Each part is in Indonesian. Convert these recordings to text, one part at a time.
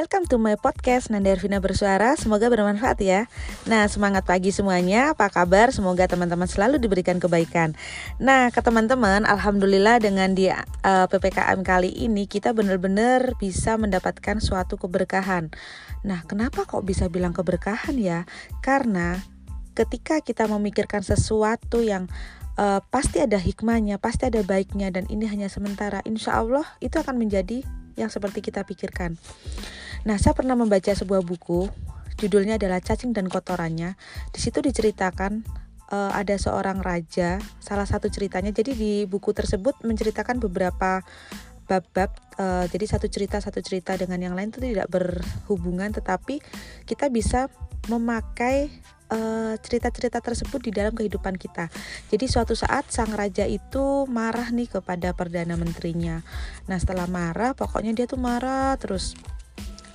Welcome to my podcast Nanda Ervina Bersuara Semoga bermanfaat ya Nah semangat pagi semuanya Apa kabar? Semoga teman-teman selalu diberikan kebaikan Nah ke teman-teman Alhamdulillah dengan di uh, eh, PPKM kali ini Kita benar-benar bisa mendapatkan suatu keberkahan Nah kenapa kok bisa bilang keberkahan ya? Karena ketika kita memikirkan sesuatu yang uh, pasti ada hikmahnya, pasti ada baiknya, dan ini hanya sementara. Insya Allah itu akan menjadi yang seperti kita pikirkan. Nah, saya pernah membaca sebuah buku, judulnya adalah Cacing dan Kotorannya. Di situ diceritakan uh, ada seorang raja, salah satu ceritanya. Jadi di buku tersebut menceritakan beberapa bab-bab. Uh, jadi satu cerita satu cerita dengan yang lain itu tidak berhubungan, tetapi kita bisa memakai Eh, cerita-cerita tersebut di dalam kehidupan kita. Jadi suatu saat sang raja itu marah nih kepada perdana menterinya. Nah setelah marah, pokoknya dia tuh marah terus.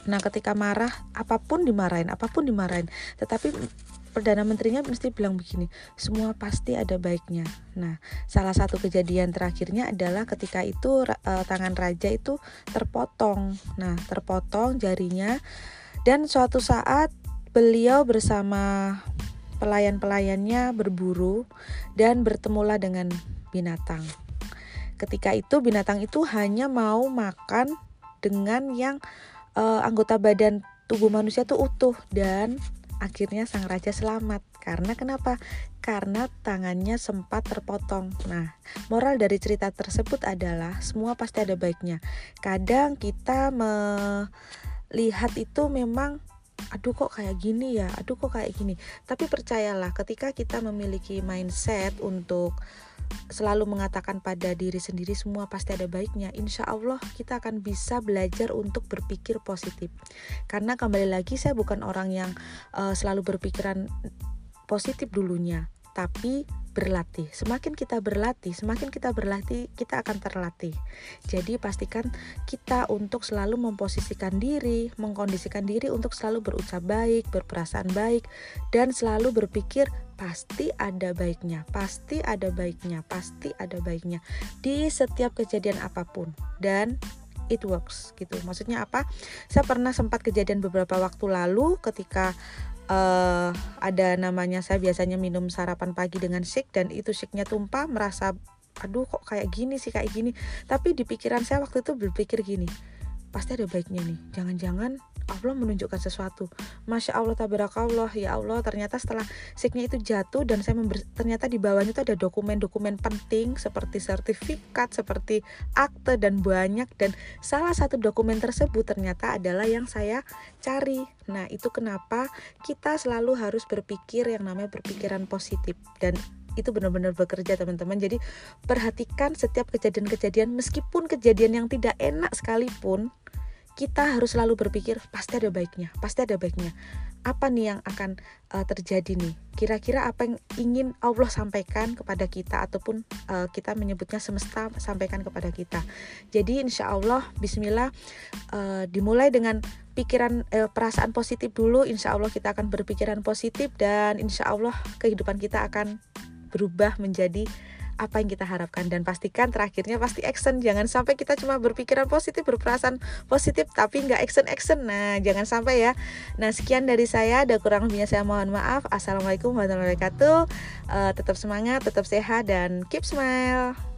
Nah ketika marah, apa pun dimarahin, apa pun dimarahin. Tetapi perdana menterinya mesti bilang begini, semua pasti ada baiknya. Nah, salah satu kejadian terakhirnya adalah ketika itu uh, tangan raja itu terpotong. Nah, terpotong jarinya dan suatu saat Beliau bersama pelayan-pelayannya berburu dan bertemulah dengan binatang. Ketika itu binatang itu hanya mau makan dengan yang uh, anggota badan tubuh manusia itu utuh dan akhirnya sang raja selamat. Karena kenapa? Karena tangannya sempat terpotong. Nah, moral dari cerita tersebut adalah semua pasti ada baiknya. Kadang kita melihat itu memang aduh kok kayak gini ya aduh kok kayak gini tapi percayalah ketika kita memiliki mindset untuk selalu mengatakan pada diri sendiri semua pasti ada baiknya. Insya Allah kita akan bisa belajar untuk berpikir positif. Karena kembali lagi saya bukan orang yang uh, selalu berpikiran positif dulunya. Tapi berlatih. Semakin kita berlatih, semakin kita berlatih, kita akan terlatih. Jadi pastikan kita untuk selalu memposisikan diri, mengkondisikan diri untuk selalu berucap baik, berperasaan baik, dan selalu berpikir pasti ada baiknya, pasti ada baiknya, pasti ada baiknya di setiap kejadian apa pun. Dan it works gitu. Maksudnya apa? Saya pernah sempat kejadian beberapa waktu lalu ketika uh, ada namanya saya biasanya minum sarapan pagi dengan shake dan itu shake-nya tumpah merasa aduh kok kayak gini sih kayak gini. Tapi di pikiran saya waktu itu berpikir gini pasti ada baiknya nih. Jangan-jangan Allah menunjukkan sesuatu. Masya Allah tabarakallah. Ya Allah ternyata setelah siknya itu jatuh dan saya member, ternyata di bawahnya itu ada dokumen-dokumen penting seperti sertifikat seperti akte dan banyak. Dan salah satu dokumen tersebut ternyata adalah yang saya cari. Nah itu kenapa kita selalu harus berpikir yang namanya berpikiran positif. Dan itu benar-benar bekerja teman-teman. Jadi perhatikan setiap kejadian-kejadian. Meskipun kejadian yang tidak enak sekalipun kita harus selalu berpikir pasti ada baiknya, pasti ada baiknya. Apa nih yang akan uh, terjadi nih? Kira-kira apa yang ingin Allah sampaikan kepada kita ataupun uh, kita menyebutnya semesta sampaikan kepada kita. Jadi insya Allah Bismillah uh, dimulai dengan pikiran eh, perasaan positif dulu. Insya Allah kita akan berpikiran positif dan insya Allah kehidupan kita akan berubah menjadi apa yang kita harapkan. Dan pastikan terakhirnya pasti action. Jangan sampai kita cuma berpikiran positif berperasaan positif tapi nggak action action. Nah jangan sampai ya. Nah sekian dari saya. Ada kurang lebihnya saya mohon maaf. Assalamualaikum warahmatullahi wabarakatuh. Uh, tetap semangat tetap sehat dan keep smile